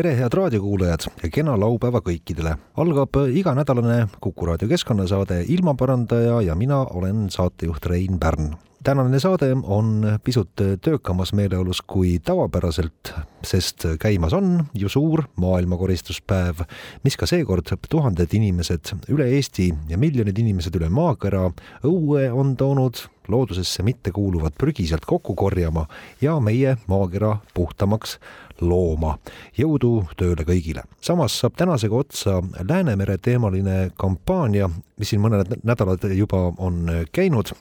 tere, head raadiokuulajad ja kena laupäeva kõikidele. algab iganädalane Kuku raadio keskkonnasaade Ilmaparandaja ja mina olen saatejuht Rein Pärn tänane saade on pisut töökamas meeleolus kui tavapäraselt, sest käimas on ju suur maailmakoristuspäev, mis ka seekord tuhanded inimesed üle Eesti ja miljonid inimesed üle maakera õue on toonud loodusesse mittekuuluvat prügi sealt kokku korjama ja meie maakera puhtamaks looma. jõudu tööle kõigile. samas saab tänasega otsa Läänemere teemaline kampaania, mis siin mõned nädalad juba on käinud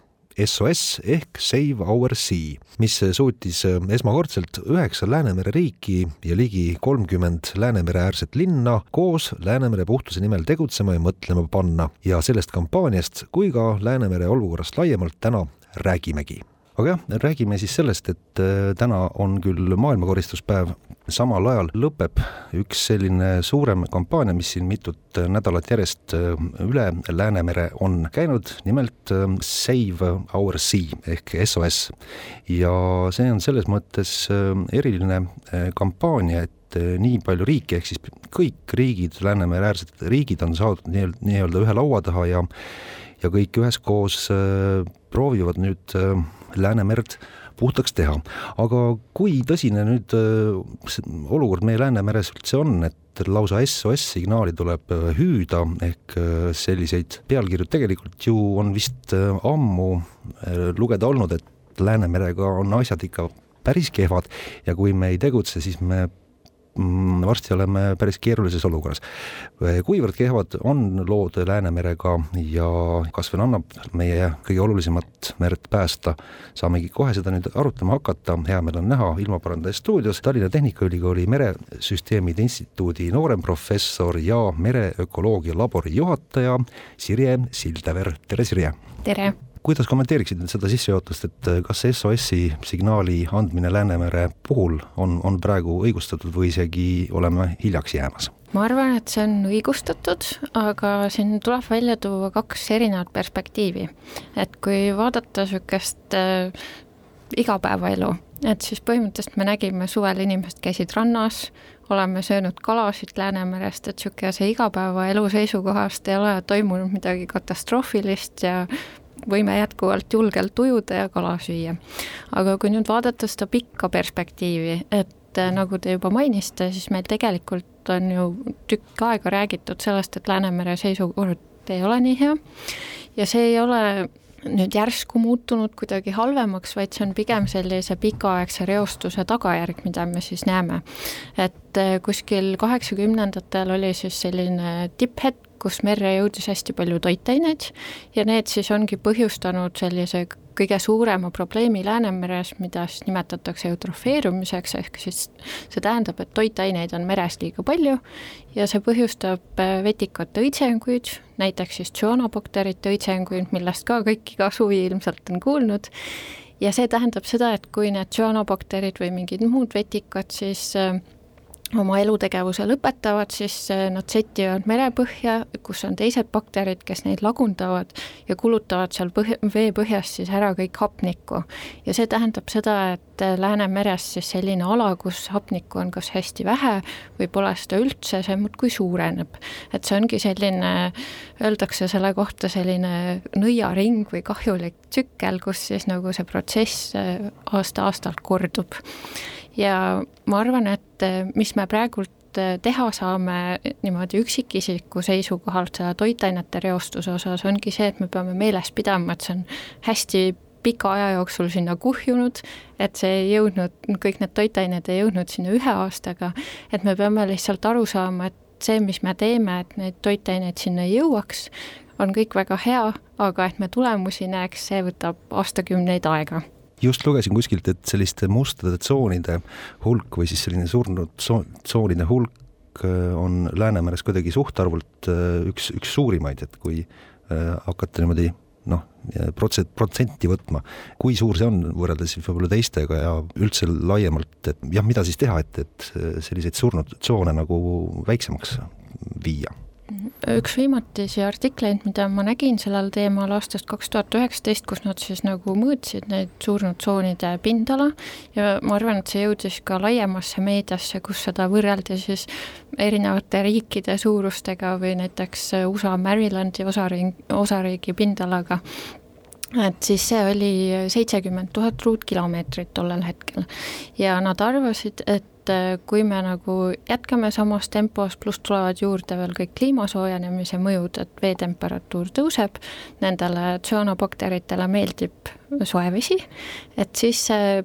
SOS ehk Save Our Sea, mis suutis esmakordselt üheksa Läänemere riiki ja ligi kolmkümmend Läänemere-äärset linna koos Läänemere puhtuse nimel tegutsema ja mõtlema panna ja sellest kampaaniast kui ka Läänemere olukorrast laiemalt täna räägimegi aga jah, räägime siis sellest, et äh, täna on küll maailmakoristuspäev, samal ajal lõpeb üks selline suurem kampaania, mis siin mitut nädalat järjest äh, üle Läänemere on käinud, nimelt äh, Save Our Sea ehk SOS. ja see on selles mõttes eriline kampaania, et nii palju riike, ehk siis kõik riigid, Läänemere-äärsed riigid on saadud nii-öelda, nii-öelda ühe laua taha ja ja kõik üheskoos proovivad nüüd Läänemerd puhtaks teha. aga kui tõsine nüüd äh, olukord meie Läänemeres üldse on, et lausa SOS-signaali tuleb äh, hüüda, ehk äh, selliseid pealkirju tegelikult ju on vist ammu lugeda olnud, et Läänemerega on asjad ikka päris kehvad ja kui me ei tegutse, siis me varsti oleme päris keerulises olukorras. kuivõrd kehvad on lood Läänemerega ja kas veel annab meie kõige olulisemat merd päästa, saamegi kohe seda nüüd arutama hakata, hea meel on näha ilmaparandaja stuudios Tallinna Tehnikaülikooli Meresüsteemide Instituudi nooremprofessor ja mereökoloogia labori juhataja Sirje Sildaver, tere Sirje! tere! Kuidas kommenteeriksid nüüd seda sissejuhatust, et äh, kas SOS-i signaali andmine Läänemere puhul on, on praegu õigustatud või isegi oleme hiljaks jäämas? ma arvan, et see on õigustatud, aga siin tuleb välja tuua kaks erinevat perspektiivi. et kui vaadata niisugust äh, igapäevaelu, et siis põhimõtteliselt me nägime suvel inimesed käisid rannas, oleme söönud kalasid Läänemerest, et niisuguse igapäevaelu seisukohast ei ole toimunud midagi katastroofilist ja võime jätkuvalt julgelt ujuda ja kala süüa. aga kui nüüd vaadata seda pikka perspektiivi, et äh, nagu te juba mainisite, siis meil tegelikult on ju tükk aega räägitud sellest, et Läänemere seisukord ei ole nii hea ja see ei ole nüüd järsku muutunud kuidagi halvemaks, vaid see on pigem sellise pikaaegse reostuse tagajärg, mida me siis näeme. et äh, kuskil kaheksakümnendatel oli siis selline tipphetk, kus merre jõudis hästi palju toitaineid ja need siis ongi põhjustanud sellise kõige suurema probleemi Läänemeres, mida siis nimetatakse eutrofeerumiseks, ehk siis see tähendab, et toitaineid on meres liiga palju ja see põhjustab äh, vetikate õitsenguid, näiteks siis tsüanobakterite õitsenguid, millest ka kõik iga suvi ilmselt on kuulnud, ja see tähendab seda, et kui need tsüanobakterid või mingid muud vetikad siis äh, oma elutegevuse lõpetavad, siis äh, nad settivad merepõhja, kus on teised bakterid, kes neid lagundavad ja kulutavad seal põh-, veepõhjas siis ära kõik hapnikku. ja see tähendab seda, et äh, Läänemeres siis selline ala, kus hapnikku on kas hästi vähe või pole seda üldse, see muudkui suureneb. et see ongi selline, öeldakse selle kohta selline nõiaring või kahjulik tsükkel, kus siis nagu see protsess äh, aasta-aastalt kordub ja ma arvan, et eh, mis me praegult eh, teha saame niimoodi üksikisiku seisukohalt seda toitainete reostuse osas, ongi see, et me peame meeles pidama, et see on hästi pika aja jooksul sinna kuhjunud, et see ei jõudnud, kõik need toitained ei jõudnud sinna ühe aastaga, et me peame lihtsalt aru saama, et see, mis me teeme, et neid toitaineid sinna ei jõuaks, on kõik väga hea, aga et me tulemusi näeks, see võtab aastakümneid aega just lugesin kuskilt, et selliste mustade tsoonide hulk või siis selline surnud tsoonide hulk äh, on Läänemeres kuidagi suhtarvult äh, üks, üks suurimaid, et kui äh, hakata niimoodi noh, protsent, protsenti võtma, kui suur see on võrreldes võib-olla teistega ja üldse laiemalt, et jah, mida siis teha, et, et selliseid surnud tsoone nagu väiksemaks viia üks viimatisi artikleid, mida ma nägin sellel teemal aastast kaks tuhat üheksateist, kus nad siis nagu mõõtsid neid surnud tsoonide pindala ja ma arvan, et see jõudis ka laiemasse meediasse, kus seda võrreldi siis erinevate riikide suurustega või näiteks USA Marylandi osariik, osariigi pindalaga et siis see oli seitsekümmend tuhat ruutkilomeetrit tollel hetkel. Ja nad arvasid, et kui me nagu jätkame samas tempos, pluss tulevad juurde veel kõik kliima soojenemise mõjud, et veetemperatuur tõuseb, nendele tsüanobakteritele meeldib soe vesi, et siis see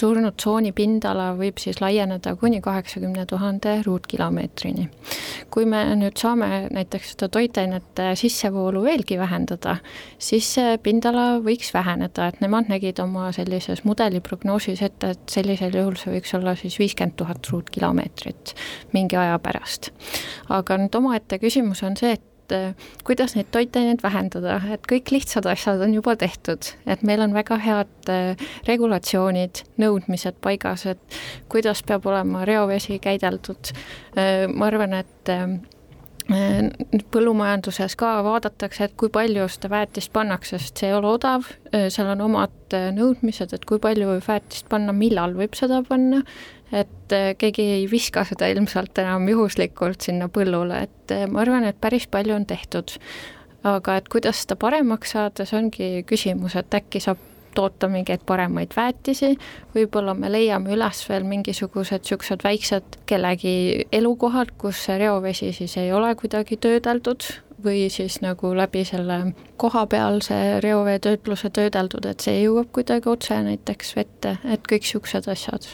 surnud tsooni pindala võib siis laieneda kuni kaheksakümne tuhande ruutkilomeetrini. kui me nüüd saame näiteks seda toitainete sissevoolu veelgi vähendada, siis see pindala võiks väheneda, et nemad nägid oma sellises mudeliprognoosis ette, et sellisel juhul see võiks olla siis viiskümmend tuhat ruutkilomeetrit mingi aja pärast. aga nüüd omaette küsimus on see, et et äh, kuidas neid toitaineid vähendada, et kõik lihtsad asjad on juba tehtud, et meil on väga head äh, regulatsioonid, nõudmised paigas, et kuidas peab olema reovesi käideldud. Äh, ma arvan, et põllumajanduses ka vaadatakse, et kui palju seda väetist pannakse, sest see ei ole odav, seal on omad nõudmised, et kui palju väetist panna, millal võib seda panna, et äh, keegi ei viska seda ilmselt enam juhuslikult sinna põllule, et äh, ma arvan, et päris palju on tehtud. aga et kuidas seda paremaks saada, see ongi küsimus, et äkki saab toota mingeid paremaid väetisi, võib-olla me leiame üles veel mingisugused niisugused väiksed kellegi elukohad, kus see reovesi siis ei ole kuidagi töödeldud või siis nagu läbi selle kohapealse reoveetöötluse töödeldud, et see jõuab kuidagi otse näiteks vette, et kõik niisugused asjad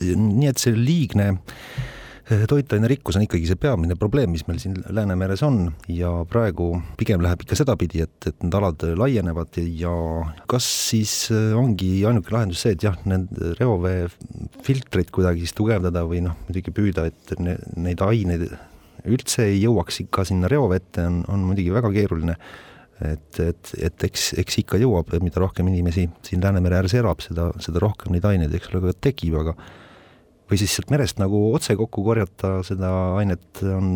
nii et see liigne eh, toitainerikkus on ikkagi see peamine probleem, mis meil siin Läänemeres on. Ja praegu pigem läheb ikka sedapidi, et, et need alad laienevad ja kas siis eh, ongi ainuke lahendus see, et jah, need reoveefiltreid kuidagi siis tugevdada või noh, muidugi püüda, et ne, neid aineid üldse ei jõuaks ikka sinna reovette, on, on muidugi väga keeruline. Et, et, et eks, eks ikka jõuab, mida rohkem inimesi siin Läänemere ääres elab, seda, seda rohkem neid aineid, eks ole, ka tekib, aga või siis sealt merest nagu otse kokku korjata seda ainet on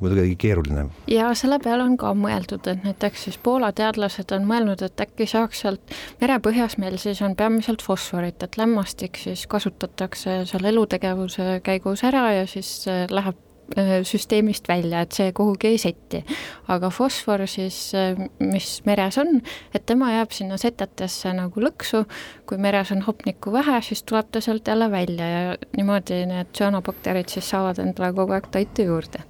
kuidagi keeruline. ja selle peale on ka mõeldud, et näiteks siis Poola teadlased on mõelnud, et äkki saaks sealt merepõhjas meil siis on peamiselt fosforit, et lämmastik siis kasutatakse seal elutegevuse käigus ära ja siis läheb Äh, süsteemist välja, et see kuhugi ei setti. aga fosfor siis, äh, mis meres on, et tema jääb sinna setetesse nagu lõksu, kui meres on hapnikku vähe, siis tuleb ta sealt jälle välja ja niimoodi need tsüanobakterid siis saavad endale kogu aeg toitu juurde.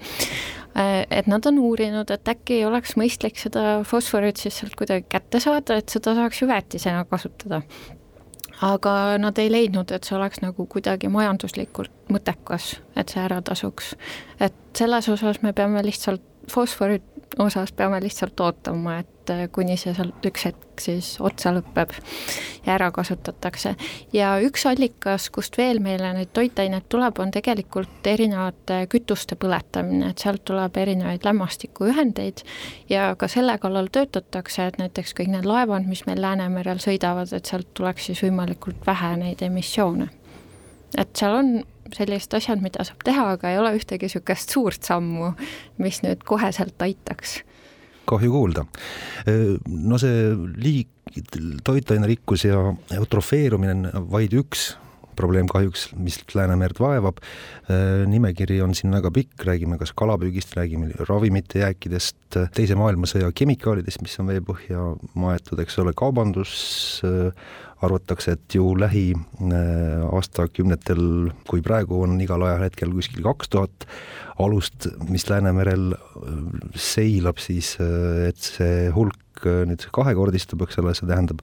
Äh, et nad on uurinud, et äkki oleks mõistlik seda fosforit siis sealt kuidagi kätte saada, et seda saaks ju väetisena kasutada aga nad ei leidnud, et see oleks nagu kuidagi majanduslikult mõttekas, et see ära tasuks. et selles osas me peame lihtsalt fosforit osas peame lihtsalt ootama, et äh, kuni see seal üks hetk siis otsa lõpeb ja ära kasutatakse. ja üks allikas, kust veel meile neid toitaineid tuleb, on tegelikult erinevate kütuste põletamine, et sealt tuleb erinevaid lämmastikuühendeid ja ka selle kallal töötatakse, et näiteks kõik need laevad, mis meil Läänemerel sõidavad, et sealt tuleks siis võimalikult vähe neid emissioone. et seal on sellised asjad, mida saab teha, aga ei ole ühtegi niisugust suurt sammu, mis nüüd koheselt aitaks. kahju kuulda. no see liik, toitainerikkus ja eutrofeerumine on vaid üks probleem kahjuks, mis Läänemerd vaevab. nimekiri on siin väga pikk, räägime kas kalapüügist, räägime ravimite jääkidest, Teise maailmasõja kemikaalidest, mis on veepõhja maetud, eks ole, kaubandus arvatakse, et ju lähiaastakümnetel, äh, kui praegu on igal ajahetkel kuskil kaks tuhat alust, mis Läänemerel äh, seilab, siis äh, et see hulk nüüd kahekordistub, eks ole, see tähendab,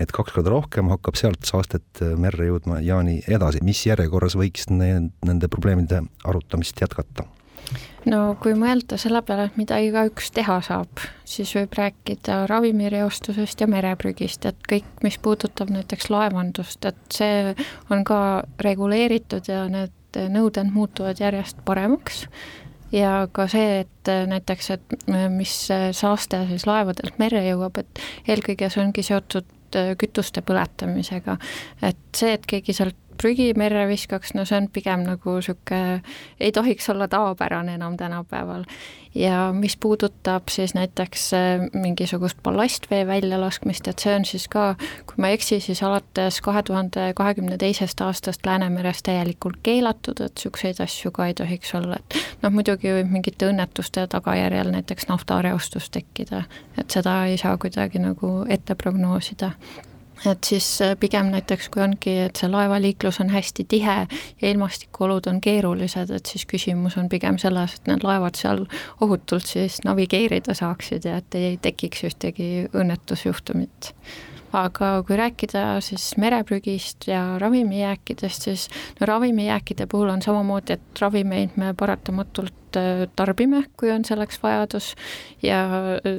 et kaks korda rohkem hakkab sealt saastet merre jõudma ja nii edasi. mis järjekorras võiks need, nende probleemide arutamist jätkata? no kui mõelda selle peale, et mida igaüks teha saab, siis võib rääkida ravimireostusest ja mereprügist, et kõik, mis puudutab näiteks laevandust, et see on ka reguleeritud ja need nõuded muutuvad järjest paremaks ja ka see, et näiteks, et mis saaste siis laevadelt merre jõuab, et eelkõige see ongi seotud kütuste põletamisega. et see, et keegi sealt prügi merre viskaks, no see on pigem nagu niisugune, ei tohiks olla tavapärane enam tänapäeval. ja mis puudutab siis näiteks äh, mingisugust ballastvee väljalaskmist, et see on siis ka, kui ma ei eksi, siis alates kahe tuhande kahekümne teisest aastast Läänemeres täielikult keelatud, et niisuguseid asju ka ei tohiks olla, et noh, muidugi võib mingite õnnetuste tagajärjel näiteks naftareostus tekkida, et seda ei saa kuidagi nagu ette prognoosida et siis äh, pigem näiteks, kui ongi, et see laevaliiklus on hästi tihe ja ilmastikuolud on keerulised, et siis küsimus on pigem selles, et need laevad seal ohutult siis navigeerida saaksid ja et ei tekiks ühtegi õnnetusjuhtumit. Aga kui rääkida siis mereprügist ja ravimijääkidest, siis no ravimijääkide puhul on samamoodi, et ravimeid me paratamatult tarbime, kui on selleks vajadus ja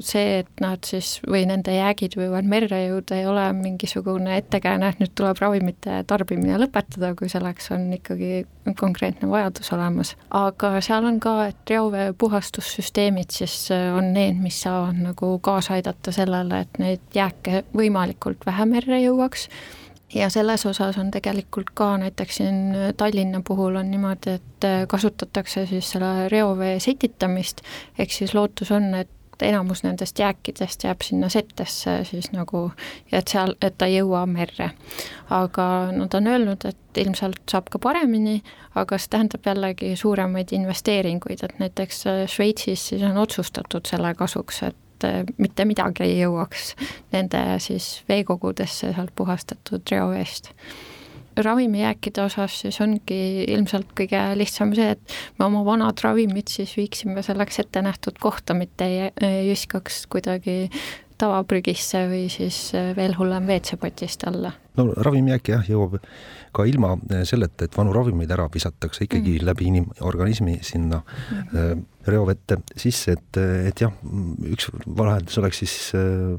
see, et nad siis või nende jäägid võivad merre jõuda, ei ole mingisugune ettekääne, et nüüd tuleb ravimite tarbimine lõpetada, kui selleks on ikkagi konkreetne vajadus olemas. aga seal on ka, et reovee puhastussüsteemid siis äh, on need, mis saavad nagu kaasa aidata sellele, et neid jääke võimalikult vähe merre jõuaks ja selles osas on tegelikult ka näiteks siin Tallinna puhul on niimoodi, et äh, kasutatakse siis selle reovee setitamist, ehk siis lootus on, et enamus nendest jääkidest jääb sinna settesse siis nagu, et seal, et ta ei jõua merre. aga nad on öelnud, et ilmselt saab ka paremini, aga see tähendab jällegi suuremaid investeeringuid, et näiteks äh, Šveitsis siis on otsustatud selle kasuks, et et äh, mitte midagi ei jõuaks nende siis veekogudesse sealt puhastatud reoveest ravimijääkide osas siis ongi ilmselt kõige lihtsam see, et me oma vanad ravimid siis viiksime selleks ette nähtud kohta, mitte ei, ei viskaks kuidagi tavaprügisse või siis veel hullem WC-potist alla. no ravimijääk jah, jõuab ka ilma selleta, et vanu ravimeid ära visatakse ikkagi mm. läbi inimorganismi sinna mm. reovette sisse, et, et jah, üks lahendus oleks siis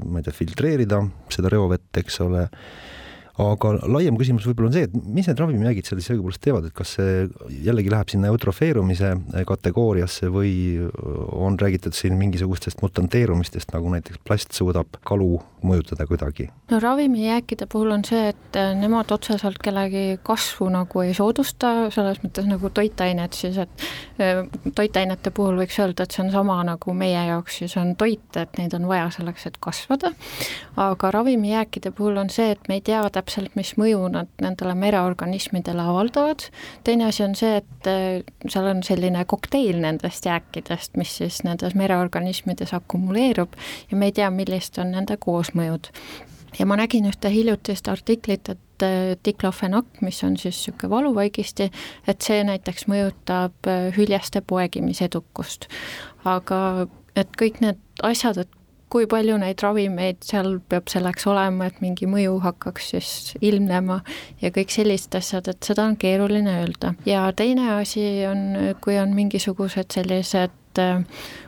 ma ei tea, filtreerida seda reovett, eks ole aga laiem küsimus võib-olla on see, et mis need ravimijäägid seal siis õigupoolest teevad, et kas see jällegi läheb sinna eutrofeerumise kategooriasse või on räägitud siin mingisugustest mutanteerumistest, nagu näiteks plast suudab kalu mõjutada kuidagi? no ravimijääkide puhul on see, et nemad otseselt kellegi kasvu nagu ei soodusta, selles mõttes nagu toitainet siis, et äh, toitainete puhul võiks öelda, et see on sama nagu meie jaoks siis on toit, et neid on vaja selleks, et kasvada, aga ravimijääkide puhul on see, et me ei tea täpselt, täpselt, mis mõju nad nendele mereorganismidele avaldavad, teine asi on see, et äh, seal on selline kokteil nendest jääkidest, mis siis nendes mereorganismides akumuleerub ja me ei tea, millised on nende koosmõjud. ja ma nägin ühte hiljutist artiklit, et äh, diklofenak, mis on siis niisugune valuvaigisti, et see näiteks mõjutab äh, hüljeste poegimisedukust. aga et kõik need asjad, et kui palju neid ravimeid seal peab selleks olema, et mingi mõju hakkaks siis ilmnema ja kõik sellised asjad, et seda on keeruline öelda. ja teine asi on, kui on mingisugused sellised äh,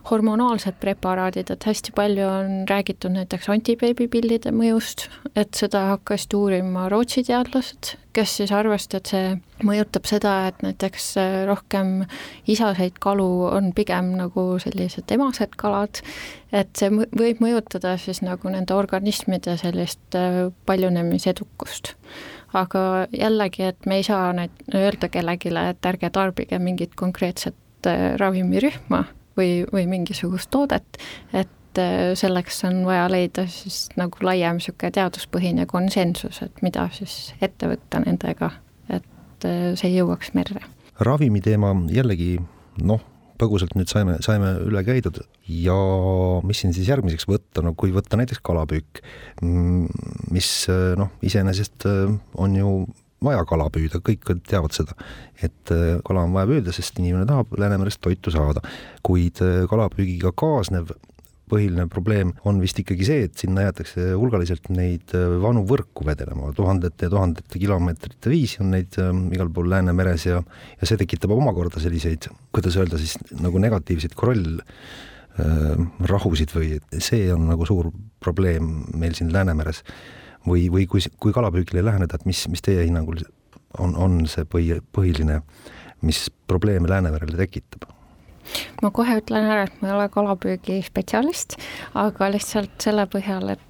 hormonaalsed preparaadid, et hästi palju on räägitud näiteks antibeebipillide mõjust, et seda hakkasid uurima Rootsi teadlased, kes siis arvasid, et see mõjutab seda, et näiteks äh, rohkem isaseid kalu on pigem nagu sellised emased kalad, et see võib mõjutada siis nagu nende organismide sellist äh, paljunemisedukust. aga jällegi, et me ei saa neid öelda kellelegi, et ärge tarbige mingit konkreetset äh, ravimirühma või, või mingisugust toodet, et selleks on vaja leida siis nagu laiem niisugune teaduspõhine konsensus, et mida siis ette võtta nendega, et see jõuaks merre. ravimi teema jällegi noh, põgusalt nüüd saime, saime üle käidud. Ja mis siin siis järgmiseks võtta, no kui võtta näiteks kalapüük, mis noh, iseenesest on ju vaja kala püüda, kõik teavad seda, et kala on vaja püüda, sest inimene tahab Läänemerest toitu saada, kuid kalapüügiga kaasnev põhiline probleem on vist ikkagi see, et sinna jäetakse hulgaliselt neid vanu võrku vedelema, tuhandete ja tuhandete kilomeetrite viisi on neid äh, igal pool Läänemeres ja ja see tekitab omakorda selliseid, kuidas öelda siis, nagu negatiivseid korall äh, rahusid või see on nagu suur probleem meil siin Läänemeres. või, või kui, kui kalapüügile läheneda, et mis, mis teie hinnangul on, on see põhi, põhiline, mis probleeme Läänemerele tekitab? Ma kohe ütlen ära, et ma ei ole kalapüügispetsialist, aga lihtsalt selle põhjal, et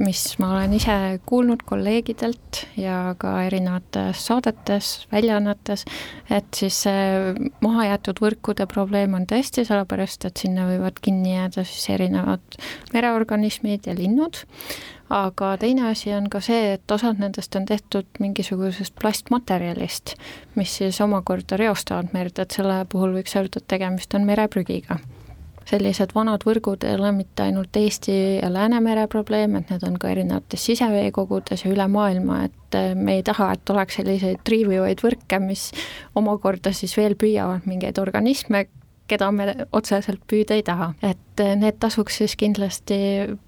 mis ma olen ise kuulnud kolleegidelt ja ka erinevates saadetes, väljaannetes, et siis see mahajäetud võrkude probleem on tõesti sellepärast, et sinna võivad kinni jääda siis erinevad mereorganismid ja linnud, aga teine asi on ka see, et osad nendest on tehtud mingisugusest plastmaterjalist, mis siis omakorda reostavad merd, et selle puhul võiks öelda, et tegemist on mereprügiga. sellised vanad võrgud ei ole mitte ainult Eesti ja Läänemere probleem, et need on ka erinevates siseveekogudes ja üle maailma, et me ei taha, et oleks selliseid triivivaid võrke, mis omakorda siis veel püüavad mingeid organisme keda me otseselt püüda ei taha. et eh, need tasuks siis kindlasti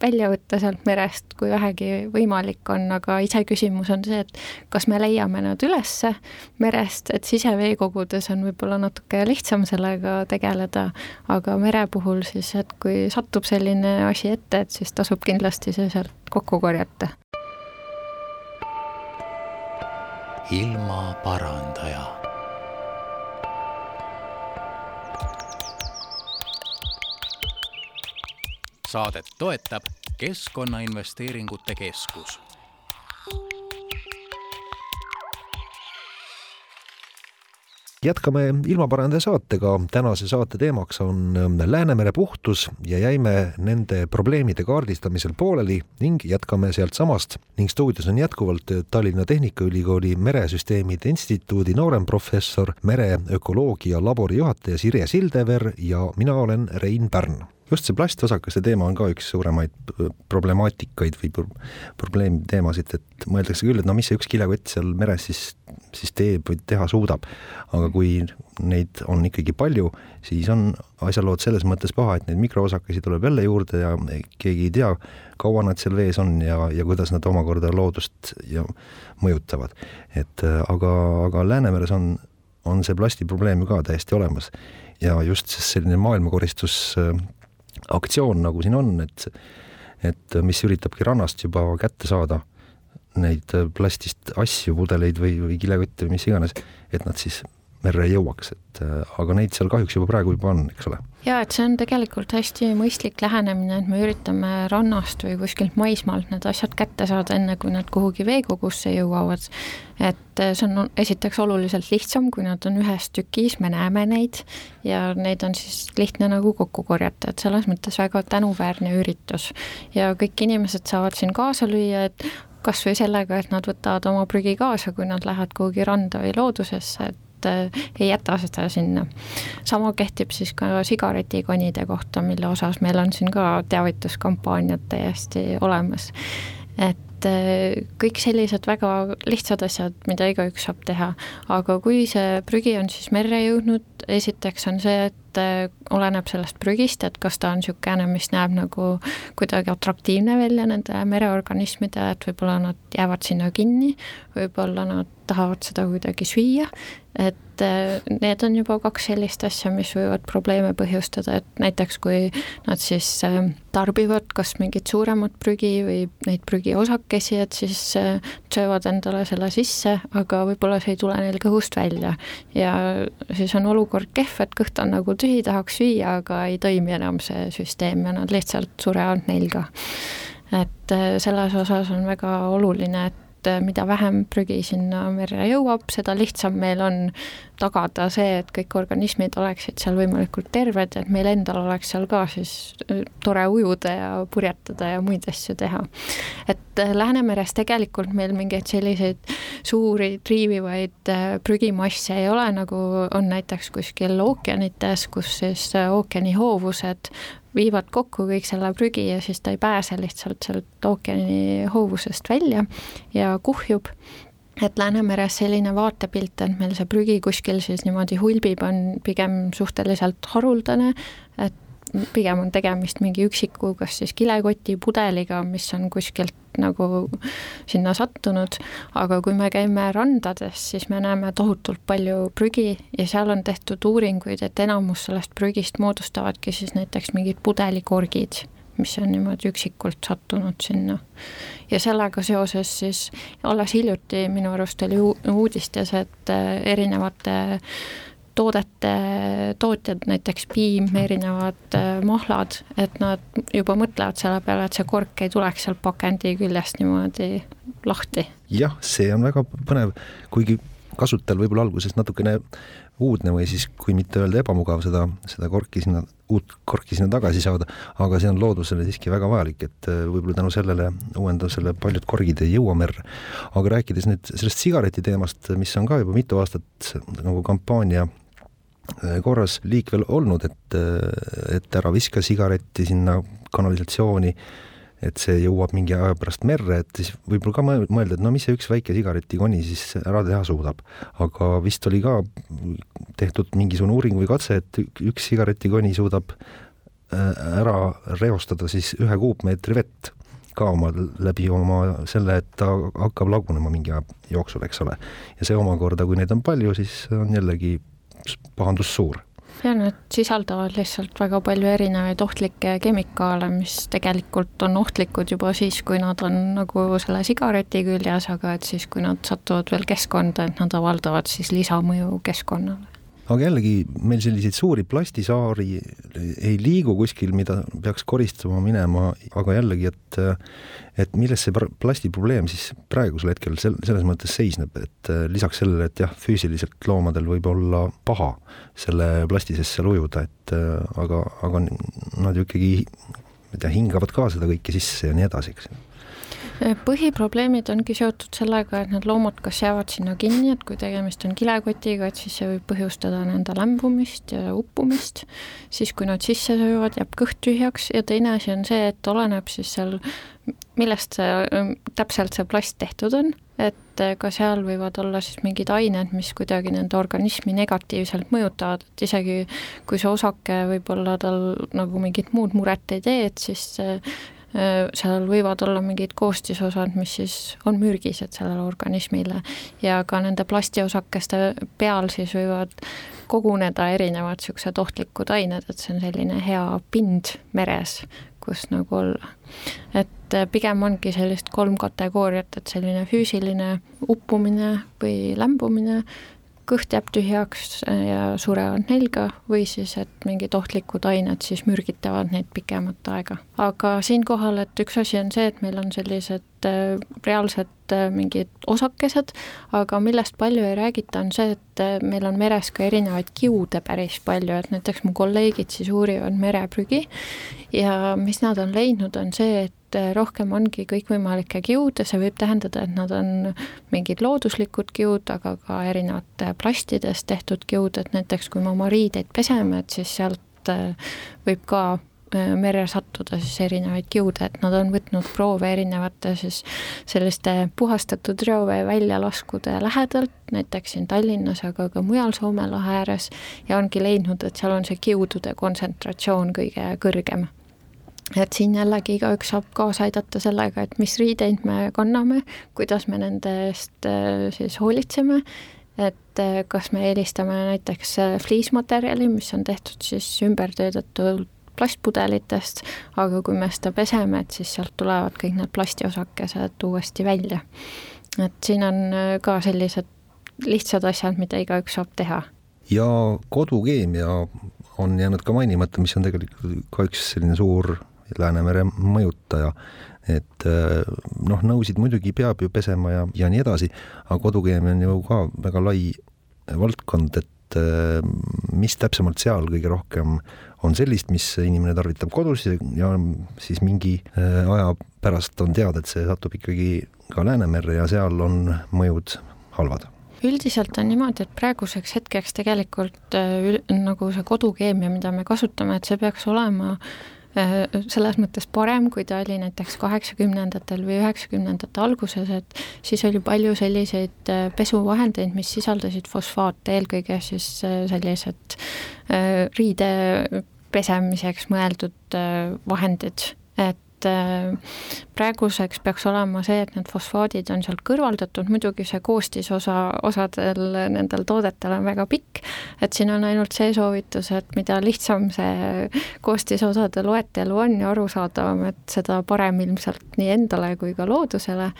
välja võtta sealt merest, kui vähegi võimalik on, aga iseküsimus on see, et kas me leiame nad ülesse merest, et siseveekogudes on võib-olla natuke lihtsam sellega tegeleda, aga mere puhul siis, et kui satub selline asi ette, et siis tasub kindlasti see sealt kokku korjata. ilmaparandaja saadet toetab Keskkonnainvesteeringute Keskus. jätkame ilmaparandaja saatega, tänase saate teemaks on ähm, Läänemere puhtus ja jäime nende probleemide kaardistamisel pooleli ning jätkame sealtsamast. Ning stuudios on jätkuvalt Tallinna Tehnikaülikooli Meresüsteemide Instituudi nooremprofessor, mereökoloogia labori juhataja Sirje Sildever ja mina olen Rein Pärn just see plastvasakeste teema on ka üks suuremaid problemaatikaid või probleemteemasid, et mõeldakse küll, et no mis see üks kilekott seal meres siis, siis teeb või teha suudab. aga kui neid on ikkagi palju, siis on asjalood selles mõttes paha, et neid mikroosakesi tuleb jälle juurde ja keegi ei tea, kaua nad seal vees on ja, ja kuidas nad omakorda loodust ja mõjutavad. et aga, aga Läänemeres on, on see plasti probleem ju ka täiesti olemas ja just selline maailmakoristus aktsioon, nagu siin on, et et mis üritabki rannast juba kätte saada neid plastist asju, pudeleid või, või kilekotte või mis iganes, et nad siis merre jõuaks, et aga neid seal kahjuks juba praegu juba on, eks ole. ja et see on tegelikult hästi mõistlik lähenemine, et me üritame rannast või kuskilt maismaalt need asjad kätte saada, enne kui nad kuhugi veekogusse jõuavad. et see on esiteks oluliselt lihtsam, kui nad on ühes tükis, me näeme neid ja neid on siis lihtne nagu kokku korjata, et selles mõttes väga tänuväärne üritus. ja kõik inimesed saavad siin kaasa lüüa, et kas või sellega, et nad võtavad oma prügi kaasa, kui nad lähevad kuhugi randa või loodusesse, et et äh, ei jäta seda sinna. sama kehtib siis ka sigaretikonide kohta, mille osas meil on siin ka teavituskampaaniad täiesti olemas. et äh, kõik sellised väga lihtsad asjad, mida igaüks saab teha, aga kui see prügi on siis merre jõudnud, esiteks on see, et et äh, oleneb sellest prügist, et kas ta on niisugune, mis näeb nagu kuidagi atraktiivne välja nende mereorganismide, et võib-olla nad jäävad sinna kinni, võib-olla nad tahavad seda kuidagi süüa, et äh, need on juba kaks sellist asja, mis võivad probleeme põhjustada, et näiteks kui nad siis äh, tarbivad kas mingit suuremat prügi või neid prügiosakesi, et siis söövad endale selle sisse, aga võib-olla see ei tule neil kõhust välja. ja siis on olukord kehv, et kõht on nagu tühi, tahaks süüa, aga ei toimi enam see süsteem ja nad lihtsalt surevad nälga. et äh, selles osas on väga oluline, et äh, mida vähem prügi sinna merre jõuab, seda lihtsam meil on tagada see, et kõik organismid oleksid seal võimalikult terved, et meil endal oleks seal ka siis äh, tore ujuda ja purjetada ja muid asju teha. et äh, Läänemeres tegelikult meil mingeid selliseid suuri triivivaid prügimasse ei ole, nagu on näiteks kuskil ookeanites, kus siis ookeani hoovused viivad kokku kõik selle prügi ja siis ta ei pääse lihtsalt sealt ookeani hoovusest välja ja kuhjub. Et Läänemeres selline vaatepilt, et meil see prügi kuskil siis niimoodi hulbib, on pigem suhteliselt haruldane, et pigem on tegemist mingi üksiku, kas siis kilekoti, pudeliga, mis on kuskilt nagu sinna sattunud, aga kui me käime randades, siis me näeme tohutult palju prügi ja seal on tehtud uuringuid, et enamus sellest prügist moodustavadki siis näiteks mingid pudelikorgid mis on niimoodi üksikult sattunud sinna. ja sellega seoses siis alles hiljuti minu arust oli uudistes, et äh, erinevate toodete tootjad, näiteks piim, erinevad äh, mahlad, et nad juba mõtlevad selle peale, et see kork ei tuleks seal pakendi küljest niimoodi lahti. jah, see on väga põnev, kuigi kasutajal võib-olla alguses natukene uudne või siis, kui mitte öelda ebamugav, seda, seda korki sinna, uut korki sinna tagasi saada, aga see on loodusele siiski väga vajalik, et äh, võib-olla tänu sellele uuendusele paljud korgid ei jõua merre. aga rääkides nüüd sellest sigareti teemast, mis on ka juba mitu aastat nagu kampaania äh, korras liikvel olnud, et, äh, et ära viska sigaretti sinna kanalisatsiooni et see jõuab mingi aja pärast merre, et siis võib-olla ka mõelda, et no mis see üks väike sigaretikoni siis ära teha suudab. aga vist oli ka tehtud mingisugune uuring või katse, et üks sigaretikoni suudab äh, ära reostada siis ühe kuupmeetri vett ka oma, läbi oma selle, et ta hakkab lagunema mingi aja jooksul, eks ole. ja see omakorda, kui neid on palju, siis on jällegi pahandus suur ja nad sisaldavad lihtsalt väga palju erinevaid ohtlikke kemikaale, mis tegelikult on ohtlikud juba siis, kui nad on nagu selle sigareti küljes, aga et siis, kui nad satuvad veel keskkonda, et nad avaldavad siis lisamõju keskkonnale aga jällegi meil selliseid suuri plastisaari ei liigu kuskil, mida peaks koristama minema, aga jällegi, et et milles see plasti probleem siis praegusel hetkel sel-, selles mõttes seisneb, et lisaks sellele, et jah, füüsiliselt loomadel võib olla paha selle plasti sisse ujuda, et aga, aga nad ju ikkagi ma ei tea, hingavad ka seda kõike sisse ja nii edasi, eks põhiprobleemid ongi seotud sellega, et need loomad kas jäävad sinna kinni, et kui tegemist on kilekotiga, et siis see võib põhjustada nende lämbumist ja uppumist, siis kui nad sisse söövad, jääb kõht tühjaks. Ja teine asi on see, et oleneb siis seal, millest see, täpselt see plast tehtud on, et ka seal võivad olla siis mingid ained, mis kuidagi nende organismi negatiivselt mõjutavad, et isegi kui see osake võib-olla tal nagu mingit muud muret ei tee, et siis Äh, seal võivad olla mingid koostisosad, mis siis on mürgised sellele organismile ja ka nende plastiosakeste peal siis võivad koguneda erinevad niisugused ohtlikud ained, et see on selline hea pind meres, kus nagu olla. et äh, pigem ongi sellist kolm kategooriat, et selline füüsiline uppumine või lämbumine, kõht jääb tühjaks äh, ja surevad nälga või siis, et mingid ohtlikud ained siis mürgitavad neid pikemat aega. aga siinkohal, et üks asi on see, et meil on sellised reaalsed äh, mingid osakesed, aga millest palju ei räägita, on see, et meil on meres ka erinevaid kiude päris palju, et näiteks mu kolleegid siis uurivad mereprügi ja mis nad on leidnud, on see, et rohkem ongi kõikvõimalikke kiude, see võib tähendada, et nad on mingid looduslikud kiud, aga ka erinevate plastidest tehtud kiud, et näiteks kui me oma riideid peseme, et siis sealt äh, võib ka äh, merre sattuda siis erinevaid kiude, et nad on võtnud proove erinevate siis selliste puhastatud reovee väljalaskude lähedalt, näiteks siin Tallinnas, aga ka mujal Soome lahe ääres, ja ongi leidnud, et seal on see kiudude kontsentratsioon kõige kõrgem. Et siin jällegi igaüks saab kaasa aidata sellega, et mis riideid me kanname, kuidas me nende eest äh, siis hoolitseme, et äh, kas me eelistame näiteks äh, fliismaterjali, mis on tehtud siis ümbertöödatud plastpudelitest, aga kui me seda peseme, et siis sealt tulevad kõik need plastiosakesed uuesti välja. et siin on ka sellised lihtsad asjad, mida igaüks saab teha. ja kodukeemia on jäänud ka mainimata, mis on tegelikult ka üks selline suur Läänemere mõjutaja. et äh, noh, nõusid muidugi peab ju pesema ja, ja nii edasi, aga kodukeemia on ju ka väga lai valdkond, et äh, mis täpsemalt seal kõige rohkem on sellist, mis inimene tarvitab kodus ja siis mingi äh, aja pärast on teada, et see satub ikkagi ka Läänemerre ja seal on mõjud halvad. Üldiselt on niimoodi, et praeguseks hetkeks tegelikult äh, nagu see kodukeemia, mida me kasutame, et see peaks olema Äh, selles mõttes parem, kui ta oli näiteks kaheksakümnendatel või üheksakümnendate alguses, et siis oli palju selliseid äh, pesuvahendeid, mis sisaldasid fosfaate, eelkõige siis äh, sellised riide pesemiseks mõeldud vahendid, et et äh, praeguseks peaks olema see, et need fosfaadid on sealt kõrvaldatud, muidugi see koostisosa osadel nendel toodetel on väga pikk, et siin on ainult see soovitus, et mida lihtsam see koostisosade loetelu on ja arusaadavam, et seda parem ilmselt nii endale kui ka loodusele,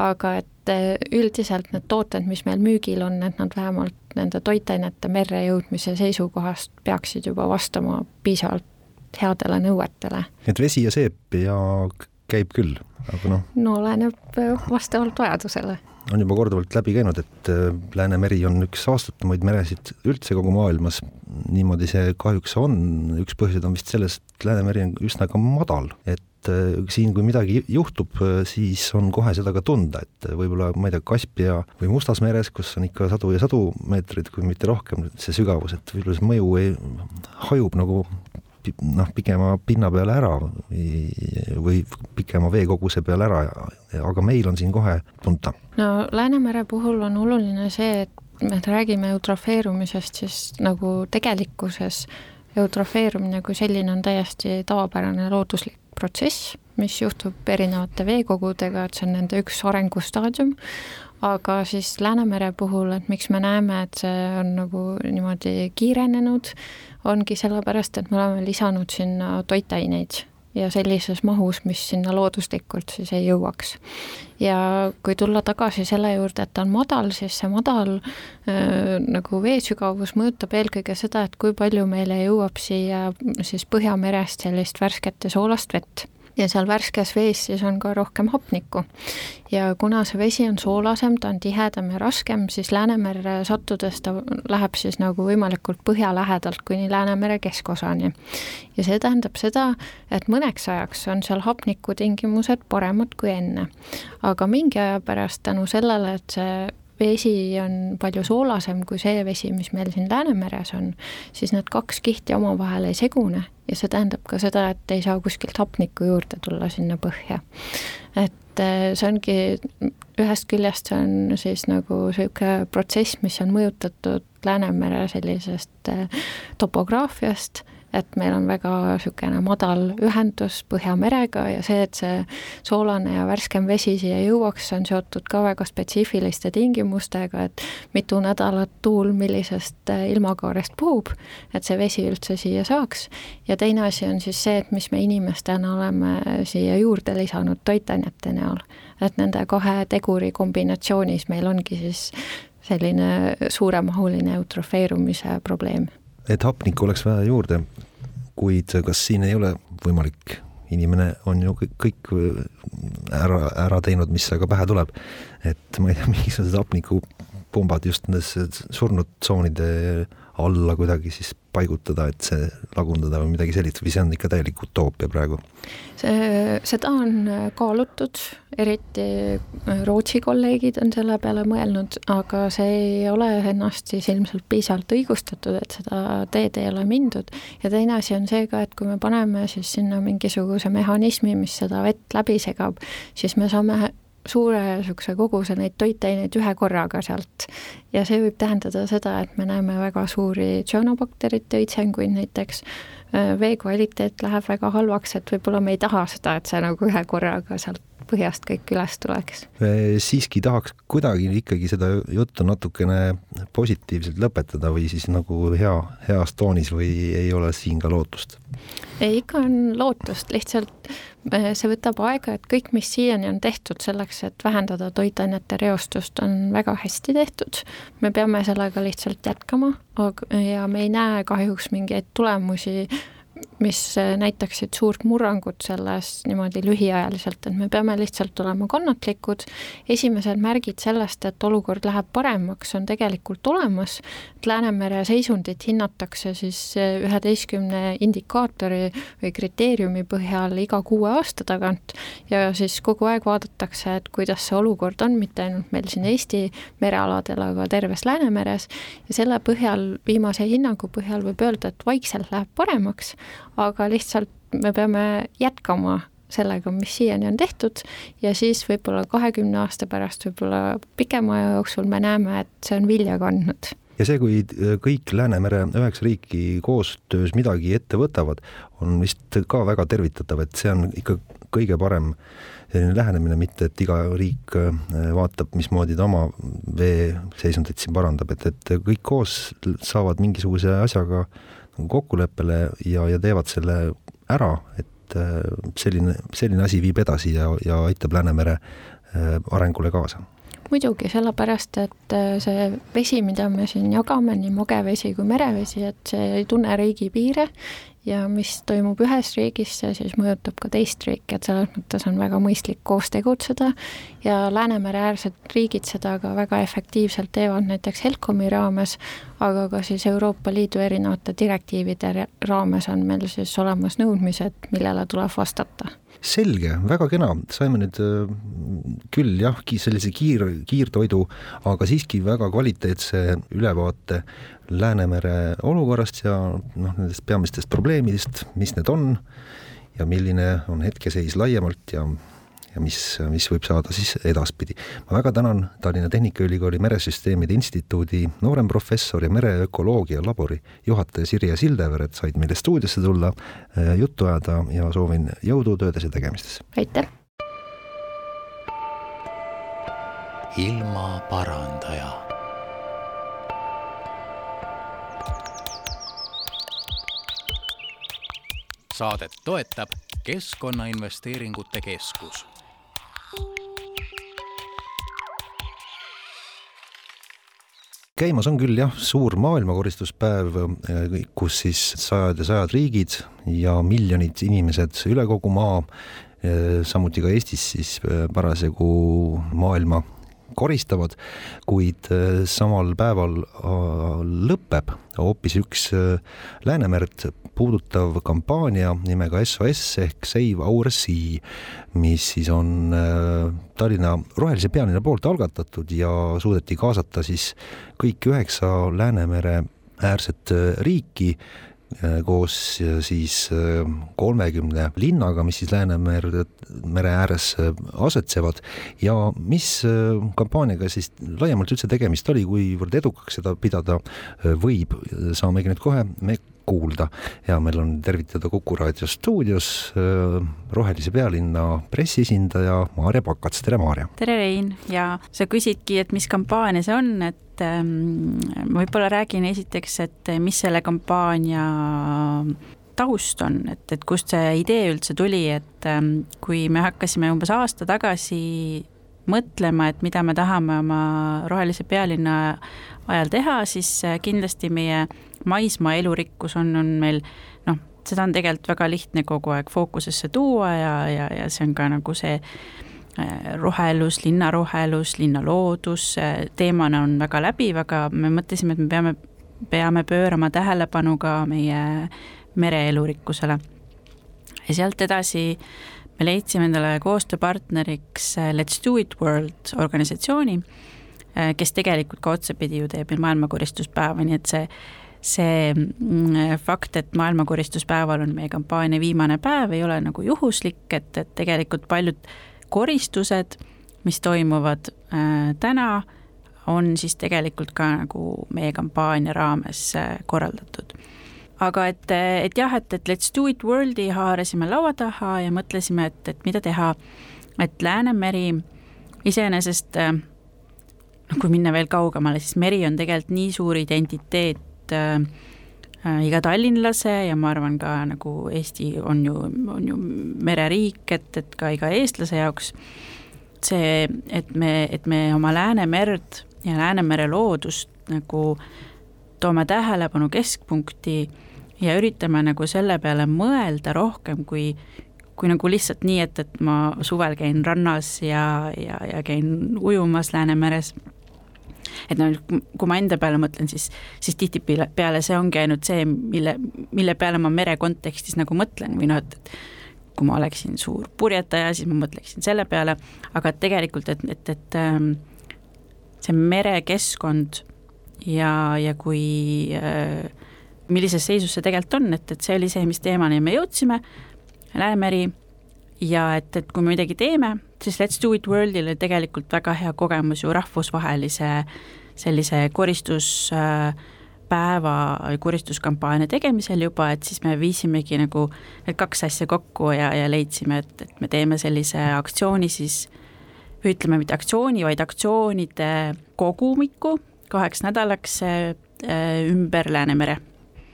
aga et äh, üldiselt need tooted, mis meil müügil on, et nad vähemalt nende toitainete merre jõudmise seisukohast peaksid juba vastama piisavalt headele nõuetele. et vesi ja seep ja käib küll, aga noh. no oleneb äh, vastavalt vajadusele. on juba korduvalt läbi käinud, et äh, Läänemeri on üks saastatumaid meresid üldse kogu maailmas. niimoodi see kahjuks on, üks põhjuseid on vist selles, et Läänemeri on üsna ka madal, et äh, siin, kui midagi juhtub, siis on kohe seda ka tunda, et võib-olla, ma ei tea, Kaspia või Mustas meres, kus on ikka sadu ja sadu meetreid, kui mitte rohkem, see sügavus, et võib-olla see mõju ei, hajub nagu noh, pikema pinna peale ära või, pikema veekoguse peale ära, aga meil on siin kohe tunta. no Läänemere puhul on oluline see, et me räägime eutrofeerumisest, siis nagu tegelikkuses eutrofeerumine kui selline on täiesti tavapärane looduslik protsess, mis juhtub erinevate veekogudega, et see on nende üks arengustaadium, aga siis Läänemere puhul, et miks me näeme, et see on nagu niimoodi kiirenenud, ongi sellepärast, et me oleme lisanud sinna toitaineid ja sellises mahus, mis sinna looduslikult siis ei jõuaks. ja kui tulla tagasi selle juurde, et ta on madal, siis see madal äh, nagu veesügavus mõjutab eelkõige seda, et kui palju meile jõuab siia siis Põhjamerest sellist värsket ja soolast vett ja seal värskes vees siis on ka rohkem hapnikku. ja kuna see vesi on soolasem, ta on tihedam ja raskem, siis Läänemerre sattudes ta läheb siis nagu võimalikult põhja lähedalt kuni Läänemere keskosani. ja see tähendab seda, et mõneks ajaks on seal hapnikutingimused paremad kui enne. aga mingi aja pärast tänu sellele, et see vesi on palju soolasem kui see vesi, mis meil siin Läänemeres on, siis need kaks kihti omavahel ei segune ja see tähendab ka seda, et ei saa kuskilt hapnikku juurde tulla sinna põhja. et äh, see ongi, ühest küljest see on siis nagu niisugune protsess, mis on mõjutatud Läänemere sellisest äh, topograafiast et meil on väga niisugune madal ühendus Põhjamerega ja see, et see soolane ja värskem vesi siia jõuaks, on seotud ka väga spetsiifiliste tingimustega, et mitu nädalat tuul millisest äh, ilmakaarest puhub, et see vesi üldse siia saaks, ja teine asi on siis see, et mis me inimestena oleme siia juurde lisanud toitainete näol. et nende kahe teguri kombinatsioonis meil ongi siis selline suuremahuline eutrofeerumise probleem et hapnikku oleks vaja juurde, kuid kas siin ei ole võimalik, inimene on ju kõik, kõik ära, ära teinud, mis aga pähe tuleb. et ma ei tea, mingisugused hapnikupumbad just nendes surnud tsoonide alla kuidagi siis paigutada, et see lagundada või midagi sellist või see on ikka täielik utoopia praegu? see, seda on kaalutud, eriti Rootsi kolleegid on selle peale mõelnud, aga see ei ole ennast siis ilmselt piisavalt õigustatud, et seda teed ei ole mindud. ja teine asi on see ka, et kui me paneme siis sinna mingisuguse mehhanismi, mis seda vett läbi segab, siis me saame suure niisuguse koguse neid toitaineid ühe korraga sealt. ja see võib tähendada seda, et me näeme väga suuri tsüanobakterite õitsenguid näiteks, vee kvaliteet läheb väga halvaks, et võib-olla me ei taha seda, et see nagu ühe korraga sealt põhjast kõik üles tuleks. siiski tahaks kuidagi ikkagi seda juttu natukene positiivselt lõpetada või siis nagu hea, heas toonis või ei ole siin ka lootust? Ei, ikka on lootust, lihtsalt eh, see võtab aega, et kõik, mis siiani on tehtud selleks, et vähendada toitainete reostust, on väga hästi tehtud. me peame sellega lihtsalt jätkama, aga, ja me ei näe kahjuks mingeid tulemusi mis äh, näitaksid suurt murrangut selles niimoodi lühiajaliselt, et me peame lihtsalt olema kannatlikud. esimesed märgid sellest, et olukord läheb paremaks, on tegelikult olemas. Läänemere seisundit hinnatakse siis äh, üheteistkümne indikaatori või kriteeriumi põhjal iga kuue aasta tagant ja siis kogu aeg vaadatakse, et kuidas see olukord on, mitte ainult meil siin Eesti merealadel, aga terves Läänemeres ja selle põhjal, viimase hinnangu põhjal võib öelda, et vaikselt läheb paremaks aga lihtsalt me peame jätkama sellega, mis siiani on tehtud ja siis võib-olla kahekümne aasta pärast, võib-olla pikema aja jooksul me näeme, et see on vilja kandnud. ja see, kui kõik Läänemere üheksa riiki koostöös midagi ette võtavad, on vist ka väga tervitatav, et see on ikka kõige parem selline lähenemine, mitte et iga riik vaatab, mismoodi ta oma veeseisundit siin parandab, et, et kõik koos saavad mingisuguse asjaga kokkuleppele ja, ja teevad selle ära, et selline, selline asi viib edasi ja, ja aitab Läänemere arengule kaasa. Muidugi, sellepärast et äh, see vesi, mida me siin jagame, nii magevesi kui merevesi, et see ei tunne riigipiire ja mis toimub ühes riigis, see siis mõjutab ka teist riiki, et selles mõttes on väga mõistlik koos tegutseda. Ja Läänemere-äärsed riigid seda ka väga efektiivselt teevad, näiteks HELCOM-i raames, aga ka siis Euroopa Liidu erinevate direktiivide raames on meil siis olemas nõudmised, millele tuleb vastata selge, väga kena, saime nüüd äh, küll jah, sellise kiir, kiirtoidu, aga siiski väga kvaliteetse ülevaate Läänemere olukorrast ja noh, nendest peamistest probleemidest, mis need on ja milline on hetkeseis laiemalt ja ja mis, mis võib saada siis edaspidi. ma väga tänan Tallinna Tehnikaülikooli Meresüsteemide Instituudi nooremprofessor ja mereökoloogia labori juhataja Sirje Sildever, et said meile stuudiosse tulla, äh, juttu ajada ja soovin jõudu töödes ja tegemistes. aitäh! ilmaparandaja saadet toetab Keskkonnainvesteeringute Keskus käimas on küll jah, suur maailmakoristuspäev, kus siis sajad ja sajad riigid ja miljonid inimesed üle kogu maa, samuti ka Eestis siis parasjagu maailma koristavad, kuid samal päeval lõpeb hoopis üks Läänemerd puudutav kampaania nimega SOS ehk Save Our Sea, mis siis on äh, Tallinna Rohelise pealinna poolt algatatud ja suudeti kaasata siis kõik üheksa Läänemere äärset äh, riiki äh, koos siis kolmekümne linnaga, mis siis Läänemere, mere ääres asetsevad ja mis kampaaniaga siis laiemalt üldse tegemist oli, kuivõrd edukaks seda pidada võib, saamegi nüüd kohe me kuulda. hea meel on tervitada Kuku raadio stuudios äh, Rohelise pealinna pressiesindaja Maarja Pakats, tere Maarja! tere Rein ja sa küsidki, et mis kampaania see on, et ähm, ma võib-olla räägin esiteks, et mis selle kampaania taust on, et, et kust see idee üldse tuli, et ähm, kui me hakkasime umbes aasta tagasi mõtlema, et mida me tahame oma rohelise pealinna ajal teha, siis äh, kindlasti meie maismaa elurikkus on, on meil noh, seda on tegelikult väga lihtne kogu aeg fookusesse tuua ja, ja, ja see on ka nagu see äh, rohelus, linnarohelus, linnaloodus teemana on väga läbiv, aga me mõtlesime, et me peame, peame pöörama tähelepanu ka meie mereelurikkusele. ja sealt edasi me leidsime endale koostööpartneriks äh, Let's Do It World organisatsiooni, kes tegelikult ka otsapidi ju teeb meil maailmakoristuspäeva, nii et see see mm, fakt, et maailmakoristuspäeval on meie kampaania viimane päev, ei ole nagu juhuslik, et, et tegelikult paljud koristused, mis toimuvad äh, täna, on siis tegelikult ka nagu meie kampaania raames äh, korraldatud. aga et, et jah, et, et Let's Do It Worldi haarasime laua taha ja mõtlesime, et, et mida teha, et Läänemeri iseenesest äh, noh, kui minna veel kaugemale, siis meri on tegelikult nii suur identiteet et äh, iga tallinlase ja ma arvan ka nagu Eesti on ju, on ju mereriik, et, et ka iga eestlase jaoks. See, et me, et me oma Läänemerd ja Läänemere loodust nagu toome tähelepanu keskpunkti ja üritame nagu selle peale mõelda rohkem kui, kui nagu lihtsalt nii, et, et ma suvel käin rannas ja, ja, ja käin ujumas Läänemeres et noh, kui ma enda peale mõtlen, siis, siis tihtipeale see ongi ainult see, mille, mille peale ma mere kontekstis nagu mõtlen või noh, et, et kui ma oleksin suur purjetaja, siis ma mõtleksin selle peale, aga tegelikult, et, et, et ähm, see merekeskkond ja, ja kui äh, millises seisus see tegelikult on, et, et see oli see, mis teemani me jõudsime, Läänemeri ja et, et kui me midagi teeme, siis Let's Do It Worldil oli tegelikult väga hea kogemus ju rahvusvahelise sellise koristuspäeva või koristuskampaania tegemisel juba, et siis me viisimegi nagu need kaks asja kokku ja, ja leidsime, et, et me teeme sellise aktsiooni siis või ütleme, mitte aktsiooni, vaid aktsioonide kogumiku kaheks nädalaks ümber Läänemere.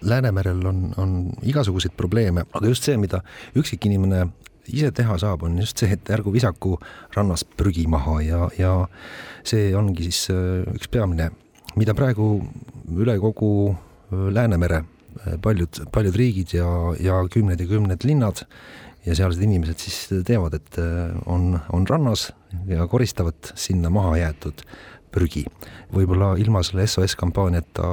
Läänemerel on, on igasuguseid probleeme, aga just see, mida üksikinimene ise teha saab, on just see, et ärgu visaku rannas prügi maha ja, ja see ongi siis äh, üks peamine, mida praegu üle kogu äh, Läänemere äh, paljud, paljud riigid ja, ja kümned ja kümned linnad ja sealsed inimesed siis teevad, et on, on rannas ja koristavad sinna maha jäetud prügi. võib-olla ilma selle SOS kampaaniata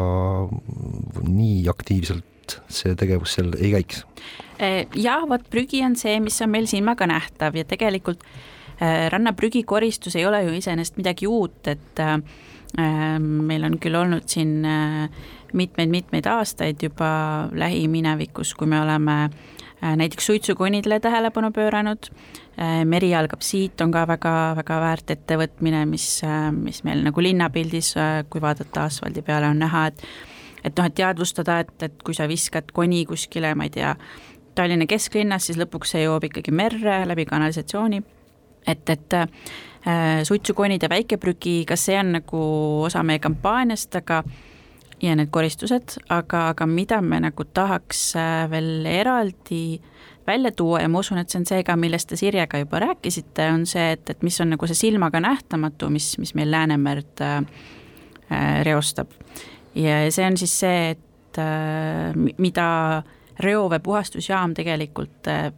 nii aktiivselt see tegevus seal ei käiks? Eh, jah, vot prügi on see, mis on meil silmaga nähtav ja tegelikult eh, rannaprügikoristus ei ole ju iseenesest midagi uut, et äh, meil on küll olnud siin mitmeid-mitmeid aastaid juba lähiminevikus, kui me oleme näiteks suitsukonidele tähelepanu pööranud meri algab siit, on ka väga-väga väärt ettevõtmine, mis, mis meil nagu linnapildis, kui vaadata asfaldi peale, on näha, et et noh, et teadvustada, et, et kui sa viskad koni kuskile, ma ei tea, Tallinna kesklinnas, siis lõpuks see jõuab ikkagi merre läbi kanalisatsiooni, et, et äh, suitsukonid ja väikeprügi, kas see on nagu osa meie kampaaniast, aga ja need koristused, aga, aga mida me nagu tahaks veel eraldi äh, välja tuua ja ma usun, et see on see ka, millest te Sirjega juba rääkisite, on see, et, et mis on nagu see silmaga nähtamatu, mis, mis meil Läänemerd äh, äh, reostab. Ja see on siis see, et äh, mida reovee puhastusjaam tegelikult äh,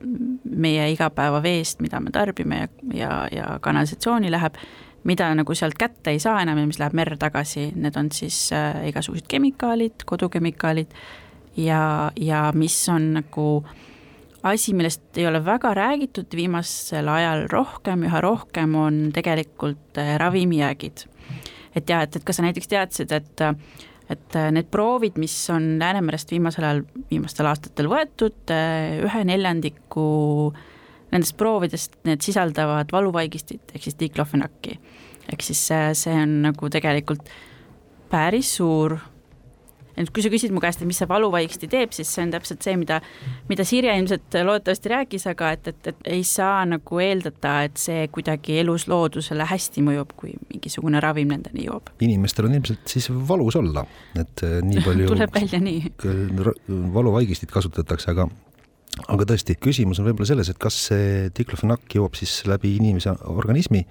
meie igapäevaveest, mida me tarbime ja, ja, ja kanalisatsiooni läheb, mida nagu sealt kätte ei saa enam ja mis läheb merre tagasi, need on siis äh, igasugused kemikaalid, kodukemikaalid ja, ja mis on nagu äh, asi, millest ei ole väga räägitud viimasel ajal rohkem, üha rohkem, on tegelikult äh, ravimijäägid. et jah, et, et kas sa näiteks teadsid, et et äh, need proovid, mis on Läänemerest viimasel ajal, viimastel aastatel võetud, äh, ühe neljandiku nendest proovidest, need sisaldavad valuvaigistit ehk siis diklofenaki. ehk siis see, see on nagu tegelikult päris suur et kui sa küsid mu käest, et mis see valuvaigisti teeb, siis see on täpselt see, mida, mida Sirje ilmselt loodetavasti rääkis, aga et, et, et ei saa nagu eeldada, et see kuidagi elus loodusele hästi mõjub, kui mingisugune ravim nendeni jõuab. inimestel on ilmselt siis valus olla, et eh, nii palju tuleb välja nii. valuvaigistit kasutatakse, aga aga tõesti, küsimus on võib-olla selles, et kas see diklofenak jõuab siis läbi inimese organismi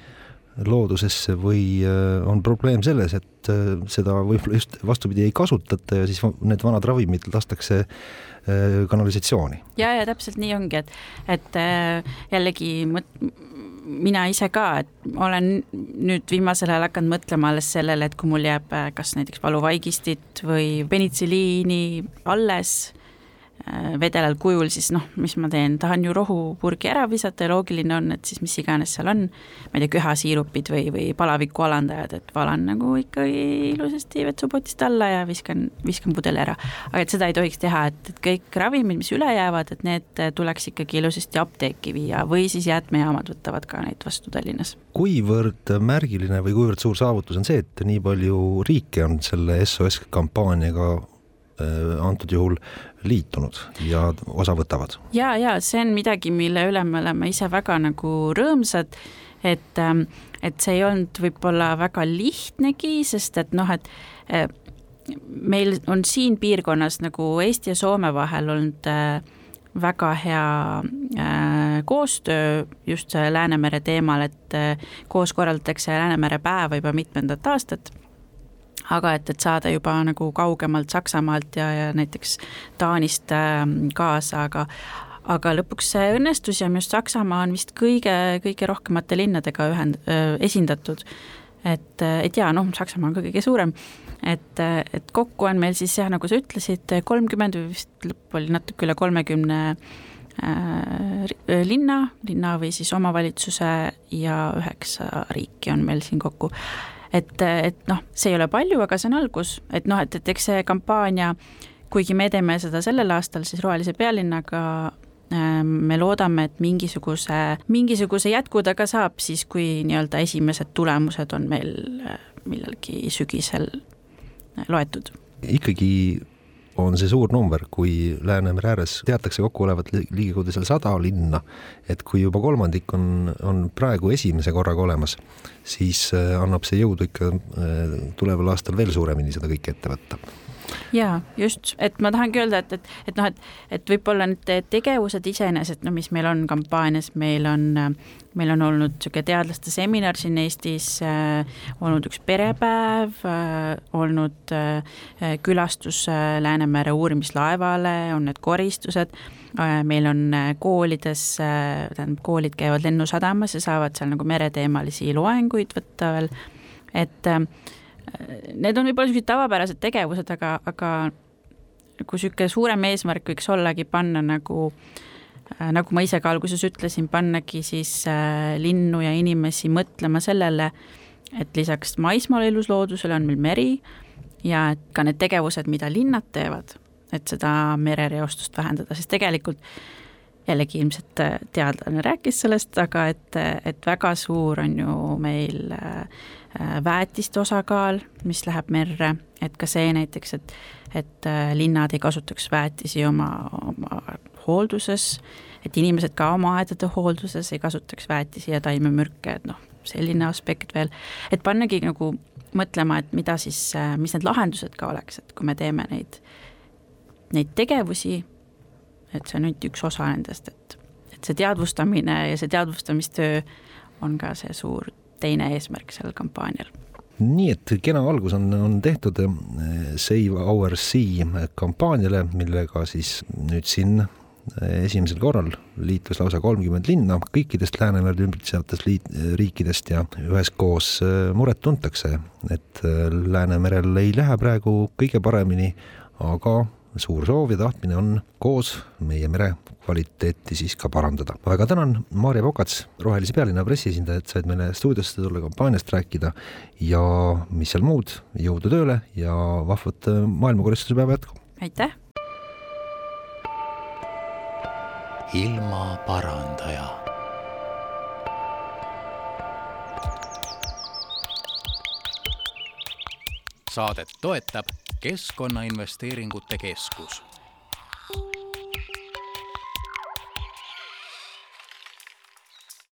loodusesse või äh, on probleem selles, et äh, seda võib-olla just vastupidi ei kasutata ja siis need vanad ravimid lastakse äh, kanalisatsiooni. ja, ja täpselt nii ongi, et, et jällegi mõt-, mina ise ka, et olen nüüd viimasel ajal hakanud mõtlema alles sellele, et kui mul jääb kas näiteks valuvaigistit või penitsiliini alles vedelal kujul, siis noh, mis ma teen, tahan ju rohupurgi ära visata ja loogiline on, et siis mis iganes seal on, ma ei tea, köhasiirupid või, või palaviku alandajad, et valan nagu ikkagi ilusasti vetsupotist alla ja viskan, viskan pudeli ära. aga et seda ei tohiks teha, et, et kõik ravimid, mis üle jäävad, et need tuleks ikkagi ilusasti apteeki viia või siis jäätmejaamad võtavad ka neid vastu Tallinnas. kuivõrd märgiline või kuivõrd suur saavutus on see, et nii palju riike on selle SOS kampaaniaga Äh, antud juhul liitunud ja osa võtavad. ja, ja see on midagi, mille üle me oleme ise väga nagu rõõmsad, et, ähm, et see ei olnud võib-olla väga lihtnegi, sest et noh, et äh, meil on siin piirkonnas nagu Eesti ja Soome vahel olnud äh, väga hea äh, koostöö just Läänemere teemal, et äh, koos korraldatakse Läänemere päeva juba mitmendat aastat aga et, et saada juba nagu kaugemalt Saksamaalt ja, ja näiteks Taanist äh, kaasa, aga aga lõpuks see õnnestus ja minu arust Saksamaa on vist kõige, kõige rohkemate linnadega ühend-, äh, esindatud. et, et jaa, noh, Saksamaa on ka kõige suurem, et, et kokku on meil siis jah, nagu sa ütlesid, kolmkümmend või vist lõpp oli natuke üle kolmekümne äh, linna, linna või siis omavalitsuse ja üheksa riiki on meil siin kokku et, et noh, see ei ole palju, aga see on algus, et noh, et, et eks see kampaania, kuigi me teeme seda sellel aastal siis Rohelise pealinnaga, ähm, me loodame, et mingisuguse, mingisuguse jätku ta ka saab siis, kui nii-öelda esimesed tulemused on meil äh, millalgi sügisel loetud. ikkagi on see suur number, kui Läänemere ääres teatakse kokku olevat ligikaudu seal sada linna, et kui juba kolmandik on, on praegu esimese korraga olemas, siis äh, annab see jõudu ikka äh, tuleval aastal veel suuremini seda kõike ette võtta jaa, just, et ma tahangi öelda, et, et, et noh, et, et võib-olla need tegevused iseenesest, no mis meil on kampaanias, meil on, meil on olnud niisugune teadlaste seminar siin Eestis äh,, olnud üks perepäev äh,, olnud äh, külastus äh, Läänemere uurimislaevale, on need koristused äh,, meil on äh, koolides äh,, tähendab, koolid käivad Lennusadamas ja saavad seal nagu mereteemalisi loenguid võtta veel, et äh, need on võib-olla niisugused tavapärased tegevused, aga, aga nagu niisugune suurem eesmärk võiks ollagi panna nagu äh, nagu ma ise ka alguses ütlesin, pannagi siis äh, linnu ja inimesi mõtlema sellele, et lisaks maismaal elusloodusele on meil meri ja et ka need tegevused, mida linnad teevad, et seda merereostust vähendada, sest tegelikult jällegi ilmselt äh, teadlane rääkis sellest, aga et, et väga suur on ju meil äh, väetiste osakaal, mis läheb merre, et ka see näiteks, et, et äh, linnad ei kasutaks väetisi oma, oma hoolduses, et inimesed ka oma aedade hoolduses ei kasutaks väetisi ja taimemürke, et noh, selline aspekt veel, et pannagi nagu mõtlema, et mida siis, äh, mis need lahendused ka oleks, et kui me teeme neid, neid tegevusi, et see on ainult üks osa nendest, et, et see teadvustamine ja see teadvustamistöö on ka see suur teine eesmärk sellel kampaanial. Nii et kena algus on, on tehtud eh, Save Our Sea kampaaniale, millega siis nüüd siin eh, esimesel korral liitus lausa kolmkümmend linna kõikidest Läänemerd ümbritsevatest liit, riikidest ja üheskoos eh, muret tuntakse, et Läänemerel ei lähe praegu kõige paremini, aga suur soov ja tahtmine on koos meie mere kvaliteeti siis ka parandada. väga tänan, Maarja Pokats, Rohelise pealinna pressiesindaja, et said meile stuudiosse tulla kampaaniast rääkida ja mis seal muud, jõudu tööle ja vahvat maailmakoristuse päeva jätku! aitäh! ilmaparandaja saadet toetab Keskkonnainvesteeringute Keskus.